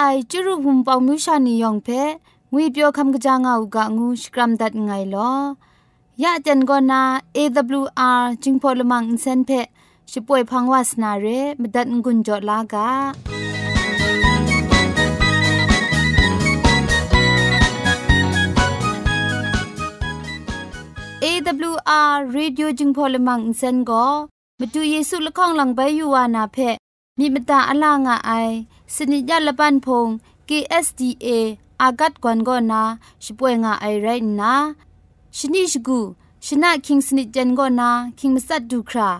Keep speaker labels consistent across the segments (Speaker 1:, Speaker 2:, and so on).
Speaker 1: ไอ
Speaker 2: จุรุภุมปองมิวชานียองเพงวยเปียวคำกะจางอูกะงูสกรัมดัดไงลอยะจันกอนา AWR จิงพอลมังอินเซนเพช่วยพังวาสนาเรมดัดงุนจอลากา AWR radio รดิโอจึงพอลมังอินเซนก็มาดูเยซูละข้องหลังใบยูวานาเพมีมตาอลางอไอ สนิยาลปันพง KSDA อากัดกวนกอนาช่วยงาไอไรนะชนิชกูชนะคิงสนิจันกอนาคิงมัสัดดูครา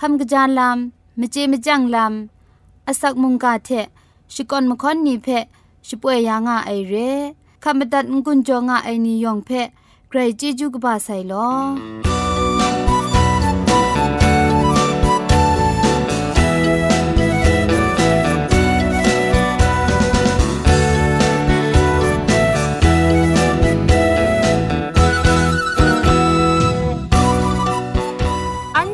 Speaker 2: คำกระจานลำมเจมจังลำอาศักมุงกาเทชิกอนมคอนนีเพช่วยยางาไอเรคำบัดงกุนจงาไอนิยองเพใครจีจูกบาไซลอ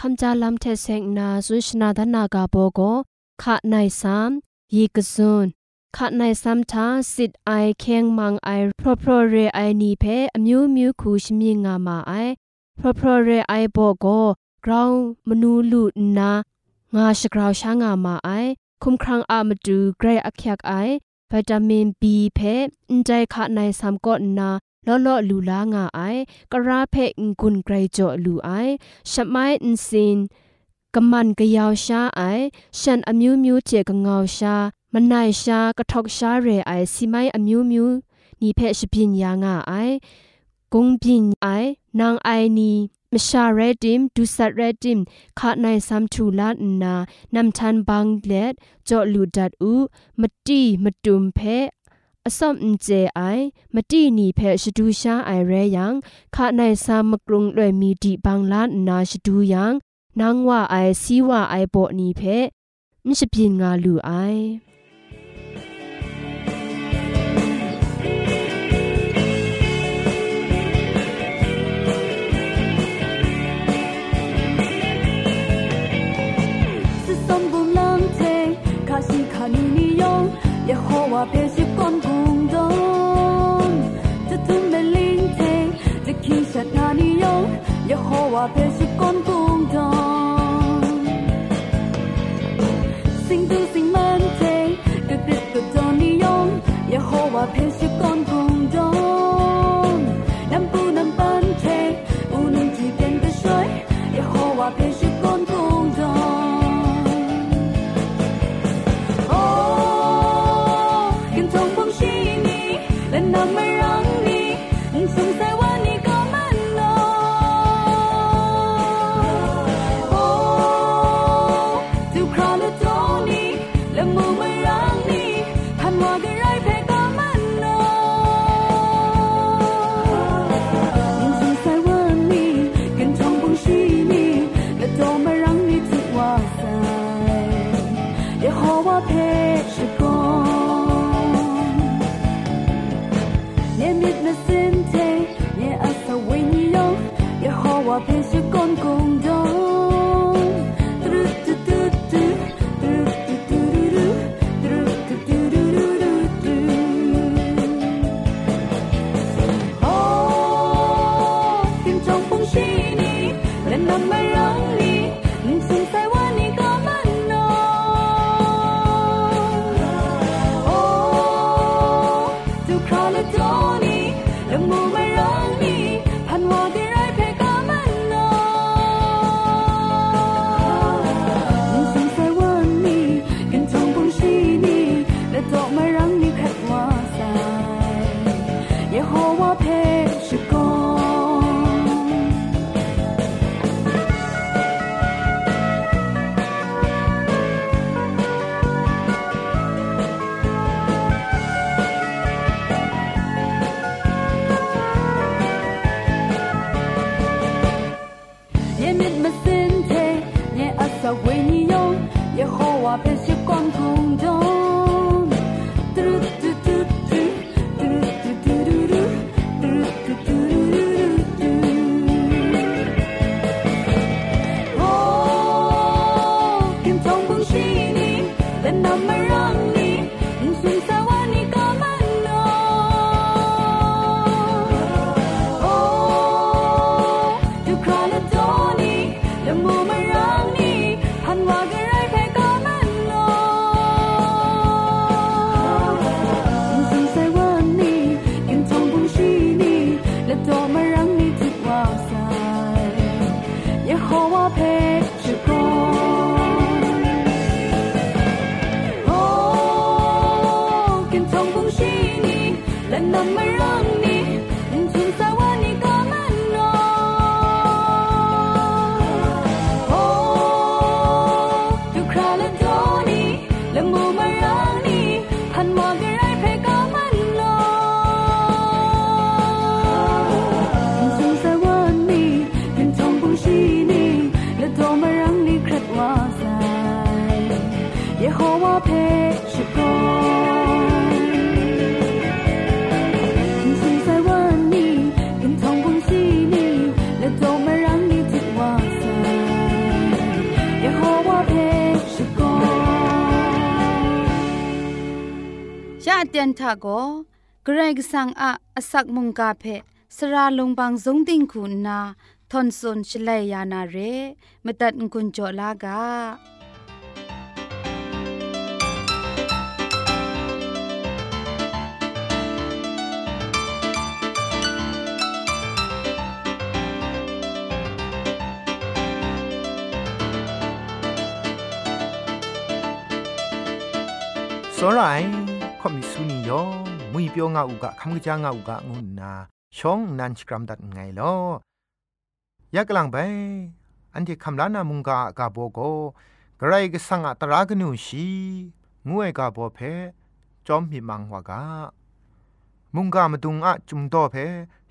Speaker 3: คำจาลำเทเซงนาสุชนาดนากาโบโกขะในสามยีกซุนขะในสามทาสิทไอเคียงมังไอพรพรเรไอนีเพอมิวมิวคูชมีงามาไอพรพรเรไอโบโกกราวมนูลูนางาชกราวช้างามาไอคุมครังอามาดูเกรอักยักไอวิตามิน B เพอินใจขะในสามก็นา လောလောလူလာငါအိုင်ကရာဖဲငွန်ဂရေကြောလူအိုင်ရှမိုင်းအင်စင်ကမန်ကယောရှာအိုင်ရှန်အမျိုးမျိုးချေကငေါရှာမနိုင်ရှာကထောက်ရှာရဲအိုင်စီမိုင်းအမျိုးမျိုးနီဖဲရှပင်ယာငါအိုင်ဂုံပင်အိုင်နางအိုင်နီมชาเรดิมดูสัตเรดิมขาในซัมทูลานนานำทันบังเลดจอลูดัดอูมตีมตุมเพ อสมเจไอมตินีเพชดูชาไอเรยังคาในสามกรุงด้วยมีดีบางล้านนาชดูยังนางว่า
Speaker 4: ไอซีว่าไอโบนีเพมิชพินงาลูไอ心可你ย用。耶和华便是
Speaker 5: 光共同，这准备聆听，这气息哪里用？耶和华便是光共同，心都心满天，个别个做你用，耶和华。我必须干
Speaker 4: 干ะเตียนทะโกเกรกสังอะอสักมุงกาเพสระลงบางสงติงคุณนาทอนซนชลัยยานาเรมตัดกุญจลากา
Speaker 1: ยองมุยเปียวงาอุกะคำกะจางาอุกะงุนนาชองนันชกรัมดัดไงลอยากลังไปอันที่คำลานามุงกากาโบโกไกรกสังอัตรากนูชีงวยกาโบเพจอมพิมังวากามุงกามาดุงอะจุมโตเพ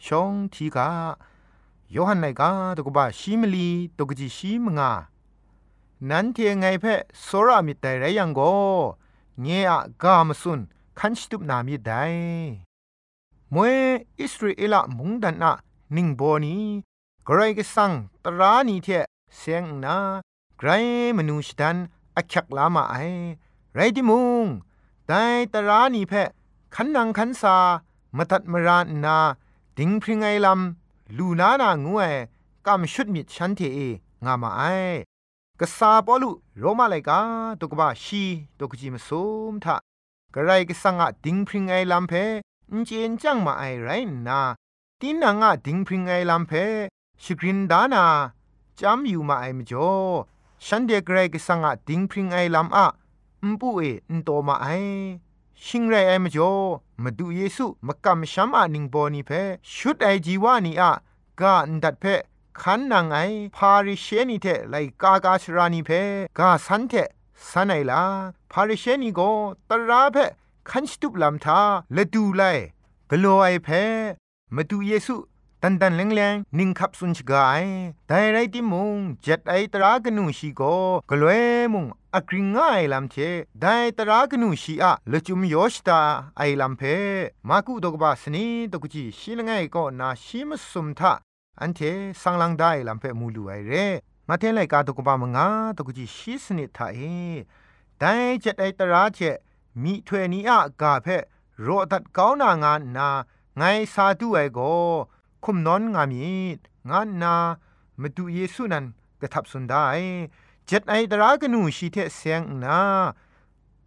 Speaker 1: ชองทีกาโยฮันไนกาตกบาชิมลีตกจิชิมงานั้นเทไงเพโซรามิตไตไรยังโกเงอะกามสุน คันชิตุบนามิได้มวยอิสราเอลมุงดันนะนิงโบนีไกรก็สังตรานีเทเสียงนาไกรมนูชดันอักยักลามาไอไรดิมุงแต่ตรานีเพขันนังขันซามาตัดมรานนาดิงพริงไอลำลูนานางัวกำชุดมิดฉันเทเองามาไอกษาปอลุโรมาไลกาตุกบะชีตุกจิมซุมทะ กระไรก็สังอะดิงพริงไอลำเพอนเจนจังมาไอไรนาตีนังอะดิงพริงไอลำเพชกรินดานาจำอยู่มาไอมจ่อฉันเดกไรก็สังอะดิงพริงไอลำอะอุปุเออินโตมาไอชิงไรไอมจ่อมาดูเยซูมากำช้ำอะนิงโบนีเพชุดไอจีวานีอะกาอันดัดเพขันนางไอพาริเชนีเทไลกากาชรานีเพกาสันเท สันไอลาพาริเชนีโกตราเพขันสตุบลำทาละดูไลกโลไอเพมาดูเยซูตันตันแรงแรงนิงขับสุนชกายแต่ไรติมุงจ็ดไอตรากนูชีโกกลวยมุงอักริงง่ายลำเทได้ตรากนูชีอะละจุมโยชตาไอลำเพมากุดกบาสนีตกุจีชีลงไงก็นาชิมสุมทะอันเทสังลังได้ลำเพมูลูไอเร มาเทไลกาตุกบามงาตุกุจีชีสนิทาเอแต่เจ็ดไอตราเจมีถวยนี้อะกาเพโรตัดก้าวนางานนาไงสาธุไอโกคุมนอนงามีงานนามาดูเยซูนันกระทับสุนได้เจ็ดไอตรากนูชีเทเสียงนา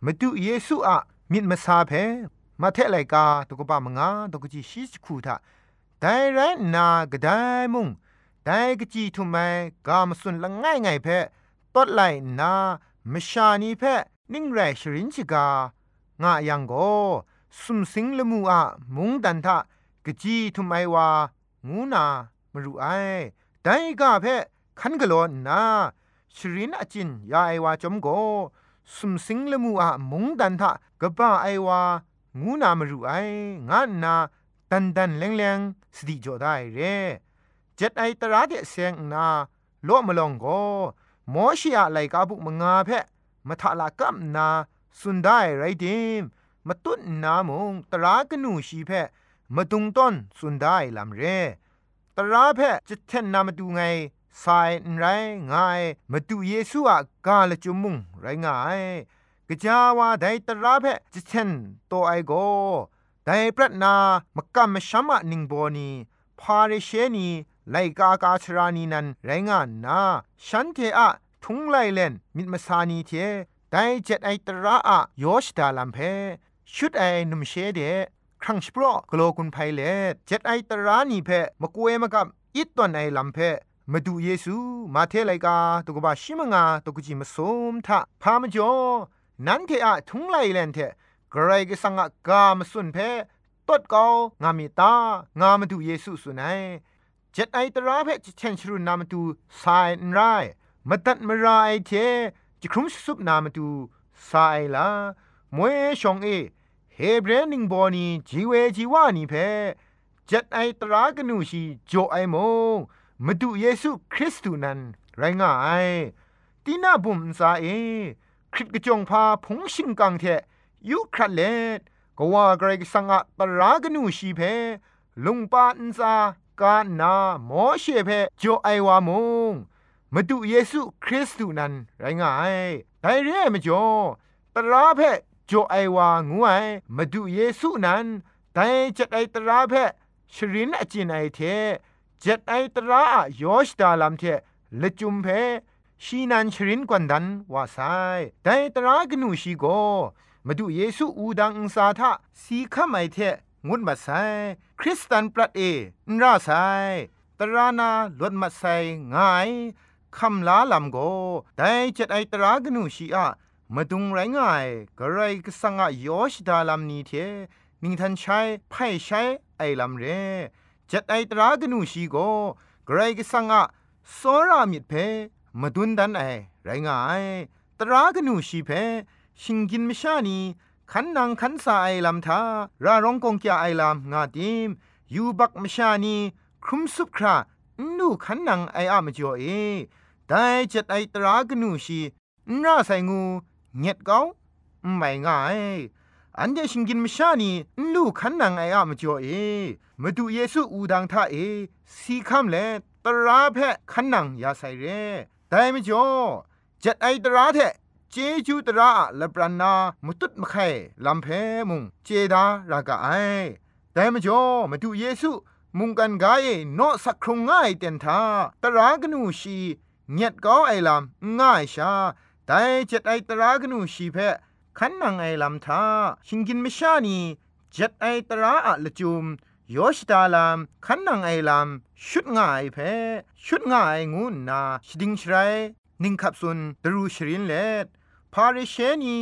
Speaker 1: มาดูเยซูอะมิดมาซาเพมาเทไลกจีทาแต่แรนากระไดมุงแต่กจีทุไมกามสุนละง่ายไงเพตดไลนามชานีเพนิ่งแรชรินชิกางะยังโกสุมสิงละมูอะมุงดันทะกจีทุไมวางูนามรูไอแต่กาเพคันกะโลนาชรินอจินยาไอวาจอมโกสุมสิงละมูอะมุงดันทะกะบ้าไอวางูนามรูไองะนาดันดันแรงแรงสติจอได้เร เจ็ดไอตราเดเซงนาโลมลองโกมอชิอะไลกาบุกมงาเพมทะละกัมนาสุนได้ไรดิมมาตุนนามงตรากนูชีเพมาตุงต้นสุนได้ลำเรตราเพจะเทนนามาดูไงสายไรง่ายมาดูเยซูอะกาลจุมุงไรง่ายกะจาวาไดตราเพจะเทนโตไอโกไดปรัตนามกัมมชัมะนิงโบนีพาเรเชนี ไลกากาชรานีนันไรงานนาฉันเทอะทุงไลเลนมิดมาสานีเทไดเจ็ดไอตระอะโยชดาลัมเพชุดไอนุมเชเดครั้งสปรอกโลกุนไพเลเจ็ดไอตระนีเพมกวยมกับอิตตอนไอลัมเพมาดูเยซูมาเทไลกาตุกบาชิมงาตุกจิมสมทะพามจอนันเทอะทุงไลเลนเทกรายกสังกามสุนเพตดเกางามิตางามาดูเยซูสุนัย เจ็ดไอตราเพจเชนชรุนามาดูสายนไรมาตัดมาไรเทจะครุมสุบนามาดูสายลามวยชองเอเฮเบรนิงบอนีจีเวจีวานีเพเจ็ดไอตรากนูชีโจไอโมมาดูเยซูคริสต์นั้นไรง่ายตีน่าบุมซาเอคริสกจงพาพงชิงกังเทยุครัดเลดก็ว่าเกรกสังอะตรากนูชีเพลุงปาอินซา กานาหมอเชเพโจไอวามงมาดูเยซูคริสต์นั้นไรงายไดเร่มจ่อตราเพโจไอวางูไอมาดูเยซูนั้นไดจัดไอตราเพชรินอจินไอเทจัดไอตราโยชดาลัมเทละจุมเพชีนันชรินกวนดันว่าไซไดตรากนูชีโกมาดูเยซูอูดังอุสาทะสีขมไอเท งุดมาไซคริสตันปรัดเอนราไซตรานาลดมาไซง่ายคำลาลำโกได้จัดไอตรากนูชีอะมาดุงไรง่ายกระไรก็สังอะยอชดาลำนี้เทนิงทันใช้ไพ่ใช้ไอลำเรจัดไอตรากนูชีโกกระไรก็สังอะโซรามิดเพมาดุนดันไอไรง่ายตรากนูชีเพชิงกินมชานี ขันนางขันสาไอลำทาราร้องกงแกไอลำงาดิมยูบักมชานีครุมสุบครานูขันนางไออะมจ่อเอได้จัดไอตรากนูชีน่าใส่งูเงียดเกาไม่ง่ายอันเดชิงกินมชานีนูขันนางไออะมจ่อเอมาดูเยซูอูดังท่าเอสีคำเลตราแพขันนางยาใส่เรได้ไม่จ่อจัดไอตราแทเจจูตระละปรานามุตุดมะไข่ลำเพมุงเจดารากาไอแต่มจ่อมาดูเยซูมุงกันกายโนสักครงง่ายเต็นทาตรากนูชีเงียดก้าไอลำง่ายชาแต่เจ็ดไอตรากนูชีเพขันนังไอลำทาชิงกินไม่ชานีเจ็ดไอตราอะละจุมโยชดาลามขันนังไอลำชุดง่ายเพชุดง่ายงูนาชดิงชไรนิ่งขับซุนดรูชรินเลด พาริเชนี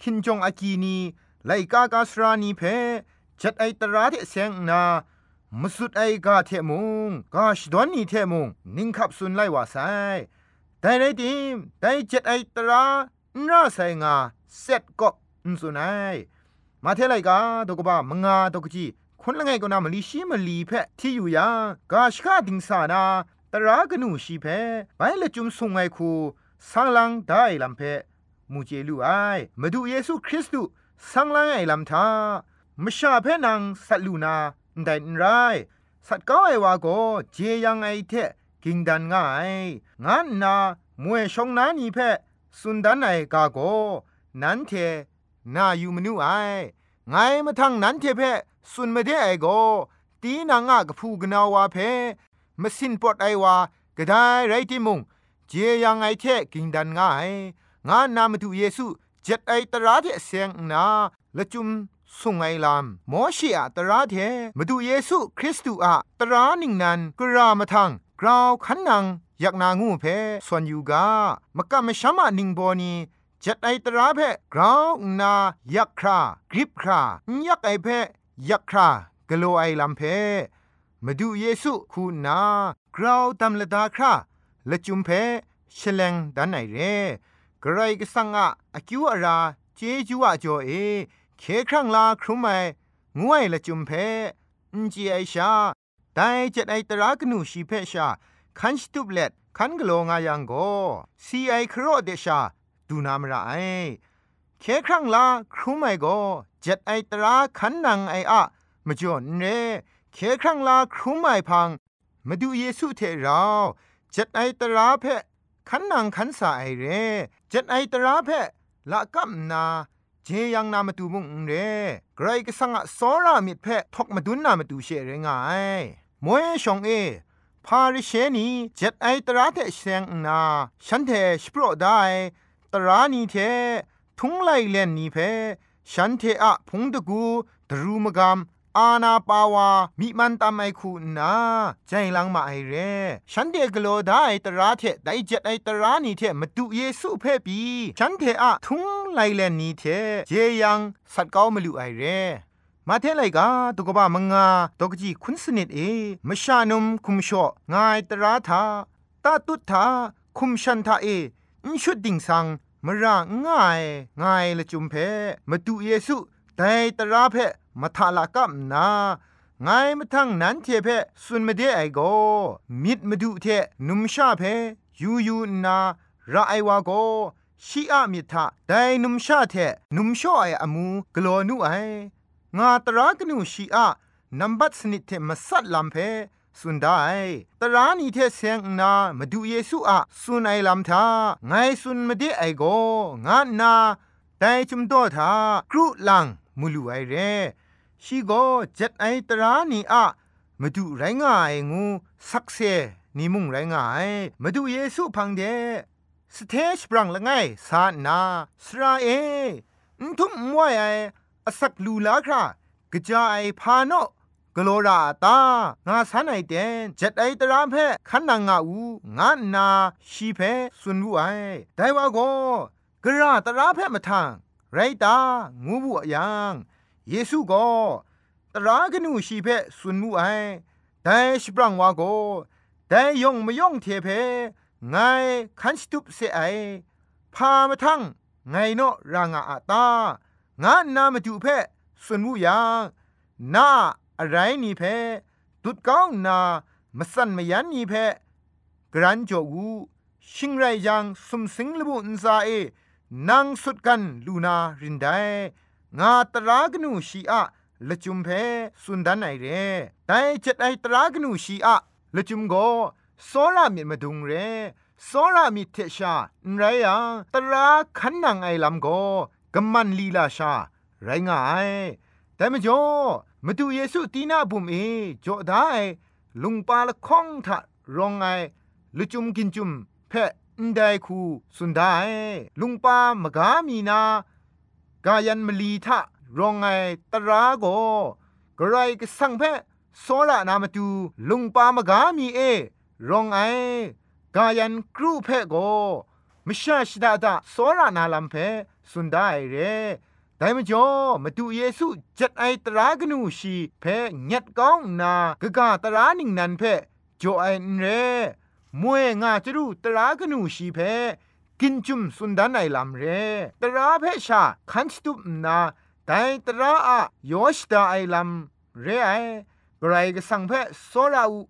Speaker 1: คินจงอากีนีไลกากาสรานีเพจัดไอตราเทเซงนามสุดไอกาเทมุงกาชดอนนีเทมุงนิงขับสุนไลวาไซแต่ไรดิมแต่เจ็ดไอตราน่าไซงาเซ็ตก็อุนสุนัยมาเทไลกาตกบ้ามงาตกจีคคนละไงก็นามลีชีมลีเพที่อยู่ยากาชกาดิงสานาตรากนูชีเพไปละจุมสุงไงคูสังลังได้ลำเพ มูเจลูไอมาดูเยซูคริสต์สังลังไอลำทามชาเพนังสัตลูนาได้ไรสัตก้าไอวาโกเจยังไอเทกิงดันง่ายงั้นนามวยชงนานีเพสุนดันไอกาโกนันเทนาอยู่มนูไอไงมาทังนั้นเทเพสุนไม่ได้ไอโกตีนางะกพูกนาวาเพมสินปอดไอวากระได้ไรที่มุงเจยังไอเทกิงดันง่าย งานนามาดูเยซูเจ็ดไอตราเทเสียงนาละจุมสุงไอลามมอชีอะตราเทมาดูเยซูคริสต์อะตราหนิงนันกรามาทังกราวขันนังอยากนางูเพส่วนอยู่กามกะมะชะมะนิงโบนีจัดไอตราเพกราวนายักครากริบครายักไอเพยักครากโลไอลัมเพมาดูเยซูคูนากราวตำละดาคราละจุมเพฉลงดันไหนเร กรก็สังอะอคิวอาราเจจูอะจ่อเอเคครั้งลาครุมไมงวยละจุมเพอินจีไอชาไดเจ็ดไอตรากนูชีเพชาคันสตุบเล็ดคันกโลงายังโกซีไอครอเดชาดูนามระไอเคครั้งลาครุมไมโกเจ็ดไอตราคันนังไออะมจ่อนเรเคครั้งลาครุมไมพังมาดูเยซูเทเราเจ็ดไอตราเพ ขันนางขันสาไอเร่เจ็ดไอตราเพละกัมนาเจยังนามาตูมุงเร่ไกรก็สังะสอรามิดเพทกมาดุนนามาตูเชเรงายมวยชองเอพาริเชนีเจ็ดไอตราเทเซงนาฉันเทสโปรได้ตรานีเททุงไลเลนนีเพฉันเทอะพงตะกูดรูมกาม อาณาปาวามิมันตามไอคูนาใจลังมาไอเรฉันเดกโลได้ตราเทไดเจ็ดไอตรานี่เทมาดูเยซูเพ่ปีฉันเทอะทุงไลแลนนี่เทเจยังสัตเก้ามาลูไอเรมาเทไลกาตุกบะมงาตกจีคุณสนิดเอมชานุมคุมชองายตราทาตาตุทาคุมชันทาเออิชุดดิ่งสังมระง่ายง่ายละจุมเพมาดูเยซู แต่ตราเพมาทาลากับนาไงมาทั้งนั้นเทเพสุนมาเดไอโกมิดมาดูเทนุมชาเพยูยูนาราไอวาโกชีอะมิทาไดนุมชาเทนุมชอไออมูกลอนุไองาตรากนูชีอะนัมบัตสนิทเทมาสัดลำเพสุนได้ตรานีเทเซงนามาดูเยซูอะสุนไอลำทาไงสุนมาเดไอโกงานาแต่จุมโตทากรุลัง มูลูไอเรชีโกเจ็ดไอตรานีอะมาดูไรง่ายงูสักเซนี่มุงไรง่ายมาดูเยซูพังเดสเทชปรังละไงสานาสราเออุทุมมวยไออสักลูลาครากระจายพาโนกโลราตางาสันไอเดนจ็ดไอตรามเพขันนางาอูงานนาชีเพสุนวุไอได้ว่าโกกระตราเพมาทาง ไรตางูบุยังเยซูก็ตรากนูชีเพสุนมูไอแต่สปรังวาโกแต่ยงไม่ยงเทเพไงคันสตุปเสไอพามาทั้งไงเนาะรางอาตางานนามาดูเพสุนมูยังนาอะไรนี่เพตุดก้องนามาสั่นมายันนี่เพกรันจกูชิงไรยังสมสิงลบุนซาเอ นางสุดกันลูนารินไดงาตรากนูชีอะละจุมเพสุนดันไอเรแต่เจ็ดไอตรากนูชีอะละจุมโกโซรามิมาดุงเรโซรามิเทชาไรยังตราขันนางไอลำโกกำมันลีลาชา ไรงายแต่มจ่อมาดูเยซูตีนาบุมเอจ่อได้ลุงปาละข้องทะรองไงลุจุมกินจุมเพะ นไดคูสุนได้ลุงปามกามีนากายันมลีทะรองไงตราโกกระไรก็สังเพโซระนามาดูลุงปามกามีเอ รองไอกายันครูเพโกมชาชดาดาโซระนาลัมเพสุนได้เรแต่มจ่อมาดูเยซูจัดไอตรากนูชีเพญัดก้องนากะกาตรานิงนันเพจ่อไอเร มวยงาจรูตรากนูชีเพกินจุมสุนดานไอลำเรตราเพชาคันสตุปนาแต่ตราอะยอชดาไอลำเรไอกรก็สังเพโซลาอู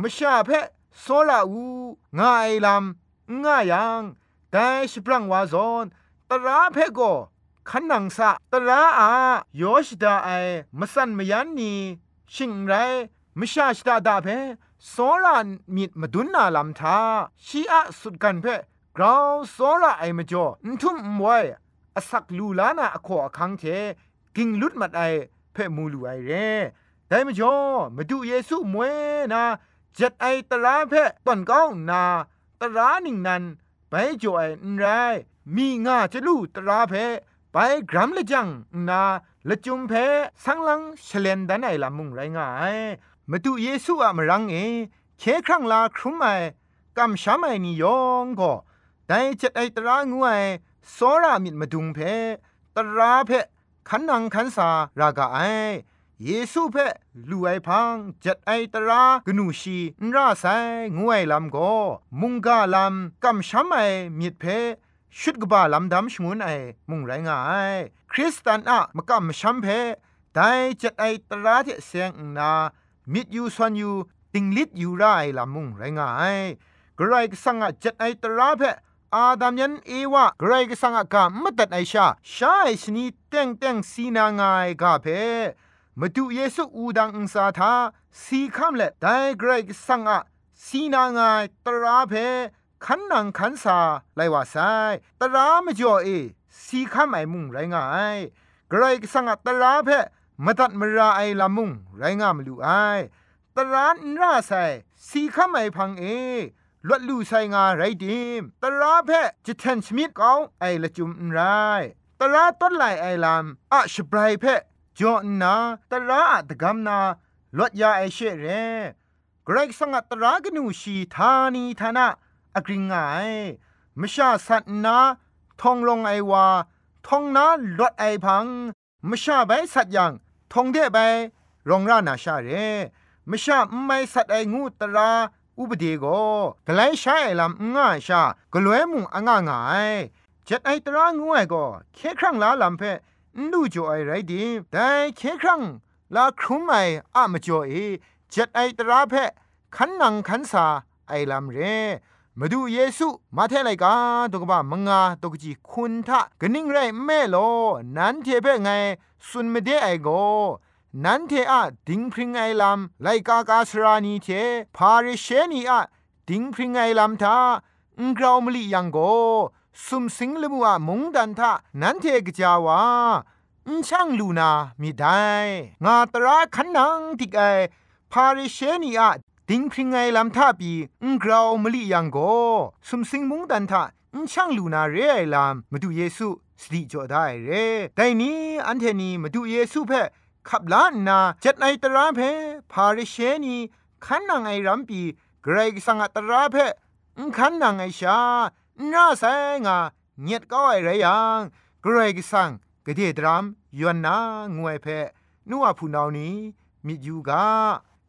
Speaker 1: มชาเพโซลาอูง่ายลำง่ายยังแต่สปรังวาซอนตราเพโกขันนังสะตราอาโยชดาไอมสันมยันนีชิงไรมชาชดาดาเพ โซลามีดมาดุนนาลำทาชีอะสุดกันเพกราวโซลาไอมาจ่อนทุ่มไว้อสักลูลานาอโคอคังเทกิงลุดมัดไอเพ่มูลูไอเร่แต่มาจ่อมาดูเยซูมวยนาเจัดไอตราเพ่ตอนก้องนาตราหนิงนันไปจ่อไอนไรมีงาจะลู่ตราเพ่ไปกรัมละจังนาละจุมเพสังลังเฉลนดันไอละมุงไรงาย มาดูเยซูอะมรังเอเคครั้งลาครุมไอกำช้ำไอนิยองก็แต่จัดไอตรางูไอโซรามิดมาดุงเพตราเพขันนังขันสารากาไอเยซูเพลูไอพังจัดไอตรากนูชีนราไซงวยลำโกมุงกาลำกำช้ำไอมิดเพชุดกบาลำดำชงวนไอมุงไรงายคริสตันอะมกำช้ำเพได้จัดไอตราที่เสียงนา มิดยูสวนยูติงลิดยูไรลำมุงไรงายกระไรก็สังจัดไอตราเพอาดามยันเอวะกรายกสังกามตัดไอชาชาไอชนีเต็งเต็งสีนางายกาเพมาดูเยซูอูดังอุสาทาสีคำเละไดเกรายกสังอะสีนางายตราเพขันนังขันสาไลว่าไซตรามจ่อเอสีคำไอมุงไรงายกรายกสังอะตราเพ มตัดมราไอลามุงไรงามลูไอตรานราไซสีคำไอพังเอลวดลู่ใส่งาไรดิมตราเพจะแทนสมิดเกาไอละจุมไรตราต้นไหลไอลามอะชบรายเพจอนาตราอะตะกำนาลวดยาไอเชเรกรกสังตรากนูชีธานีธนาอกริงไงมชาสัตนาทองลงไอวาทองนาลวดไอพัง มชาใบสัตยังทองเดใบรองรานาชาเรมชาไม่สัตไองูตราอุปเดโกกไลใช้ลำง่ายชากลวยมุงอ่างง่ายเจ็ดไอตรางวยก็เคครั้งลาลำเพนูจ่อไอไรดีแต่เคครั้งลาครุมไออะมจ่อเอเจ็ดไอตราเพขันนังขันสาไอลำเร มาดูเยซูมาเทไลกาตกบ้ามงาตกจีคุณทะกนิ่งไรแม่โลนั้นเทเพไงสุนไม่ได้ไอโกนันเทอะดิงพริงไอลำไลกากาสรานีเทพาริเชนีอะดิงพริงไอลำทาอุงกราวมลียังโกสุมสิงลมัวมงดันทานันเทกจาวาอุช่างลูนามีได้งาตราขันนังติกไอพาริเชนีอะ ดิงพริงไงลำทาปีอุงกราวมลียังโกสุมสิงมุงดันทาอุช่างลูนาเรไอลำมาดูเยซูสติจอได้เรแต่นี้อันเทนีมาดูเยซูเพ่ขับล้านนาจัดในตราเพพาริเชนีขันนางไอรัมปีเกรกสังตราเพขันนางไอชาหน้าแสงาเงียดก็ไอไรยังเกรกสังกระเดดรามยวนนางวยเพนัวผู้นานี้มิยูกา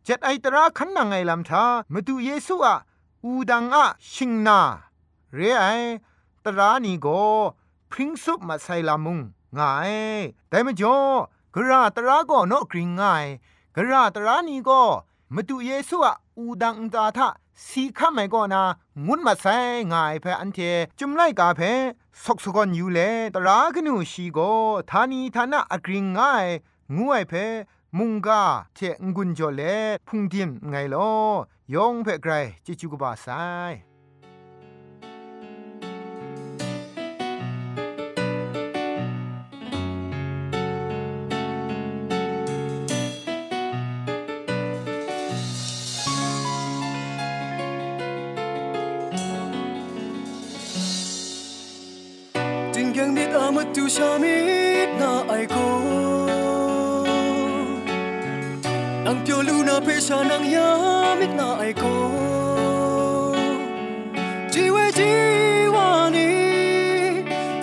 Speaker 1: จัดไอตราขันนางไอลำทามาดูเยซูอะอูดังอะชิงนาเรไอตรานีโกพริ้งซุปมาใส่ลามุงง่ายแต่ม่จ่อกระตระก็นกกริงง่ายกระตระนี่ก็มาดูเยซูอะอูดังตาทะสีข้าไม่ก็นางุนมาใส่ง่ายเพออันเทจุมไล่กาเพสกสกอนอยู่เลตรากนูชีโกทานีทานะอกริงง่ายงวยเพ มุงกาเทงกุนจอเลพุงดิมไงลอยองเพ่ไกรจิจูกบาไซ
Speaker 6: จึงยังมิดอามาดูชามิดนาไอโก Ang pyo luna pe sha nang ya mit na ai ko Ji we ji wa ni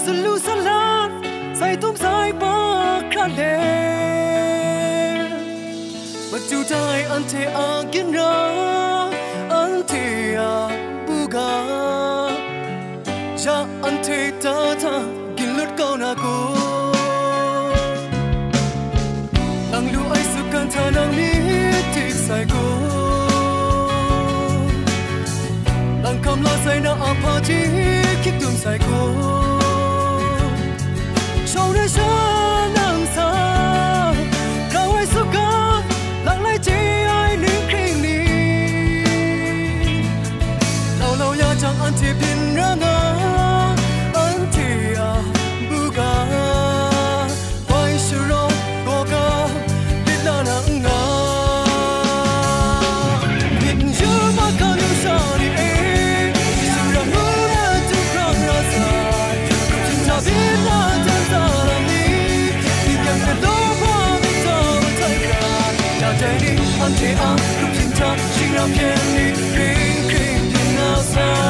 Speaker 6: Salu salat sai tum sai pa kha le Ma chu dai an te a kin ra sai cô đang cầm lo sai nó apa chi kích tương sai cô sau 用铁憨和平心绕天地云平与天
Speaker 7: 堂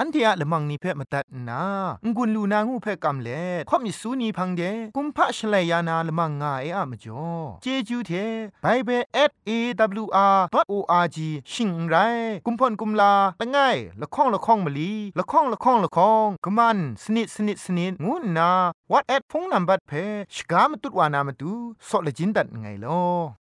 Speaker 1: อันเทียละมังนิเพ่มาตัดนางุนลูนางูเพ่กำเล่ข่อมิสูนีพังเดกุมพะชเลยานาละมังงาเออะมจ่อเจจูเทไบเบิล @awr.org ชิงไรกุมพ่นกุมลาละง่ายละข้องละข้องมะลีละข้องละข้องละข้องกะมันสนิดสนิดสนิดงูนา what at พงนัมบัดเพ่ชกามตุดวานามตุซอเลจินดัดไงลอ